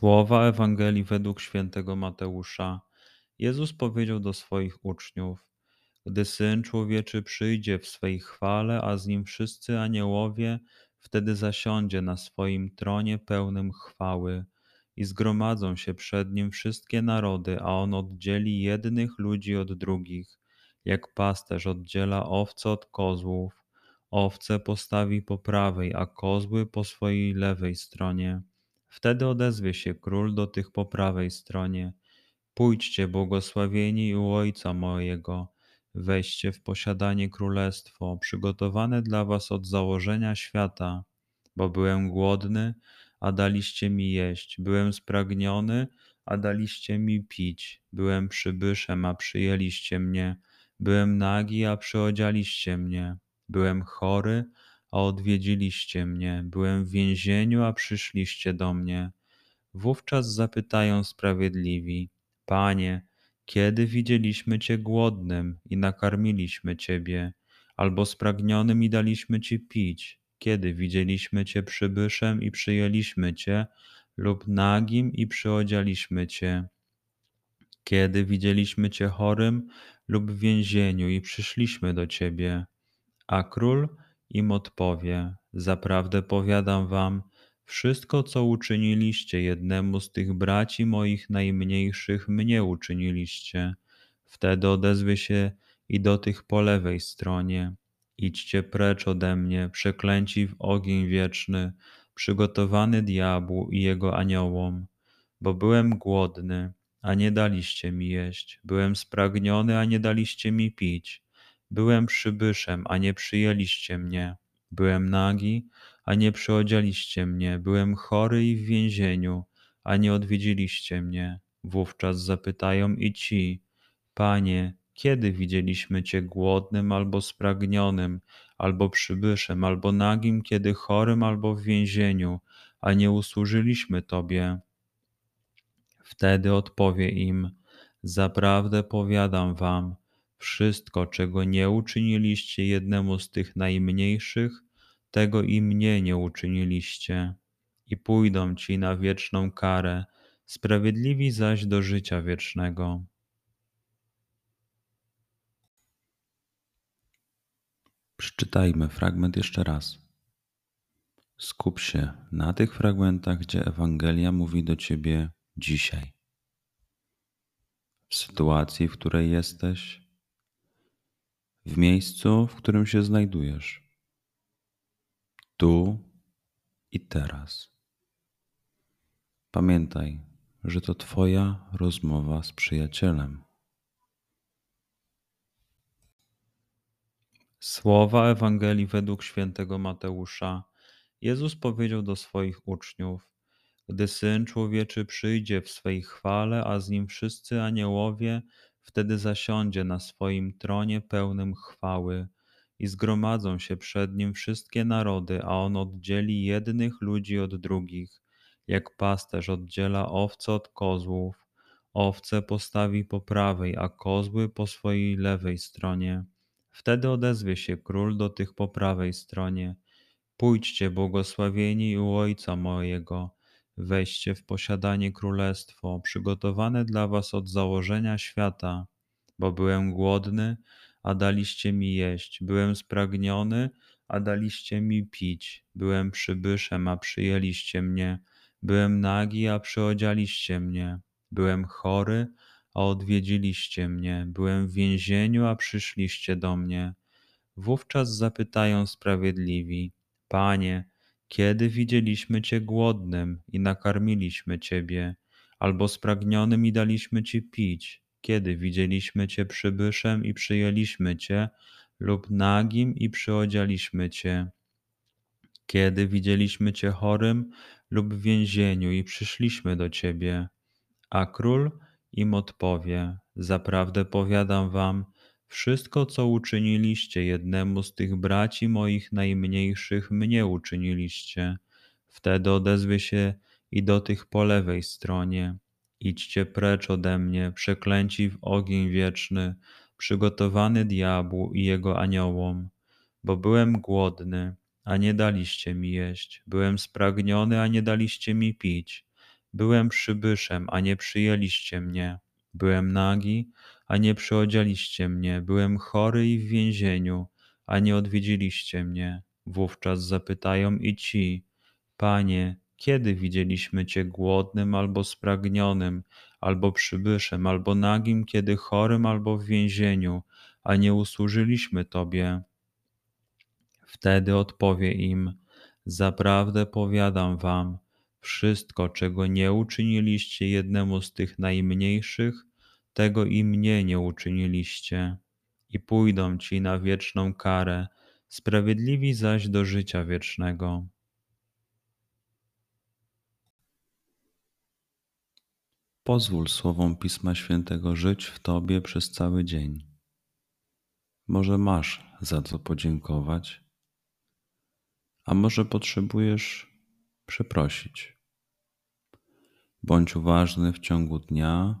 Słowa Ewangelii według świętego Mateusza. Jezus powiedział do swoich uczniów: Gdy syn człowieczy przyjdzie w swej chwale, a z nim wszyscy aniołowie, wtedy zasiądzie na swoim tronie pełnym chwały i zgromadzą się przed nim wszystkie narody, a on oddzieli jednych ludzi od drugich, jak pasterz oddziela owce od kozłów. Owce postawi po prawej, a kozły po swojej lewej stronie. Wtedy odezwie się król do tych po prawej stronie. Pójdźcie, błogosławieni u Ojca mojego, weźcie w posiadanie królestwo, przygotowane dla was od założenia świata, bo byłem głodny, a daliście mi jeść, byłem spragniony, a daliście mi pić, byłem przybyszem, a przyjęliście mnie, byłem nagi, a przyodzialiście mnie, byłem chory, a odwiedziliście mnie, byłem w więzieniu, a przyszliście do mnie. Wówczas zapytają sprawiedliwi: Panie, kiedy widzieliśmy Cię głodnym i nakarmiliśmy Ciebie, albo spragnionym i daliśmy Ci pić? Kiedy widzieliśmy Cię przybyszem i przyjęliśmy Cię, lub nagim i przyodzialiśmy Cię? Kiedy widzieliśmy Cię chorym lub w więzieniu i przyszliśmy do Ciebie? A król im odpowie: Zaprawdę powiadam wam, wszystko, co uczyniliście jednemu z tych braci moich najmniejszych, mnie uczyniliście. Wtedy odezwie się i do tych po lewej stronie. Idźcie precz ode mnie, przeklęci w ogień wieczny, przygotowany diabłu i jego aniołom. Bo byłem głodny, a nie daliście mi jeść, byłem spragniony, a nie daliście mi pić Byłem przybyszem, a nie przyjęliście mnie. Byłem nagi, a nie przyodzialiście mnie. Byłem chory i w więzieniu, a nie odwiedziliście mnie. Wówczas zapytają i ci, Panie, kiedy widzieliśmy Cię głodnym albo spragnionym, albo przybyszem, albo nagim, kiedy chorym, albo w więzieniu, a nie usłużyliśmy Tobie? Wtedy odpowie im, Zaprawdę powiadam Wam, wszystko, czego nie uczyniliście jednemu z tych najmniejszych, tego i mnie nie uczyniliście. I pójdą ci na wieczną karę, sprawiedliwi zaś do życia wiecznego. Przeczytajmy fragment jeszcze raz. Skup się na tych fragmentach, gdzie Ewangelia mówi do ciebie dzisiaj. W sytuacji, w której jesteś, w miejscu, w którym się znajdujesz, tu i teraz. Pamiętaj, że to Twoja rozmowa z przyjacielem. Słowa Ewangelii według świętego Mateusza. Jezus powiedział do swoich uczniów: Gdy syn człowieczy przyjdzie w swej chwale, a z nim wszyscy aniołowie, wtedy zasiądzie na swoim tronie pełnym chwały i zgromadzą się przed nim wszystkie narody, a on oddzieli jednych ludzi od drugich, jak pasterz oddziela owce od kozłów. Owce postawi po prawej, a kozły po swojej lewej stronie. Wtedy odezwie się król do tych po prawej stronie. Pójdźcie, błogosławieni u Ojca mojego, weźcie w posiadanie królestwo, przygotowane dla was od założenia świata, bo byłem głodny, a daliście mi jeść, byłem spragniony, a daliście mi pić, byłem przybyszem, a przyjęliście mnie, byłem nagi, a przyodzialiście mnie, byłem chory, a odwiedziliście mnie, byłem w więzieniu, a przyszliście do mnie. Wówczas zapytają sprawiedliwi: Panie, kiedy widzieliśmy Cię głodnym i nakarmiliśmy Ciebie, albo spragnionym i daliśmy Ci pić? Kiedy widzieliśmy Cię przybyszem i przyjęliśmy Cię, lub nagim i przyodzialiśmy Cię? Kiedy widzieliśmy Cię chorym lub w więzieniu i przyszliśmy do Ciebie? A król im odpowie: Zaprawdę powiadam wam, wszystko, co uczyniliście jednemu z tych braci moich najmniejszych, mnie uczyniliście. Wtedy odezwie się i do tych po lewej stronie. Idźcie precz ode mnie, przeklęci w ogień wieczny, przygotowany diabłu i jego aniołom. Bo byłem głodny, a nie daliście mi jeść, byłem spragniony, a nie daliście mi pić Byłem przybyszem, a nie przyjęliście mnie. Byłem nagi, a nie przyodzialiście mnie. Byłem chory i w więzieniu, a nie odwiedziliście mnie. Wówczas zapytają i ci, Panie, kiedy widzieliśmy Cię głodnym albo spragnionym, albo przybyszem, albo nagim, kiedy chorym, albo w więzieniu, a nie usłużyliśmy Tobie? Wtedy odpowie im, Zaprawdę powiadam Wam, wszystko, czego nie uczyniliście jednemu z tych najmniejszych, tego i mnie nie uczyniliście. I pójdą ci na wieczną karę, sprawiedliwi zaś do życia wiecznego. Pozwól słowom Pisma Świętego żyć w Tobie przez cały dzień. Może masz za co podziękować, a może potrzebujesz przeprosić. Bądź uważny w ciągu dnia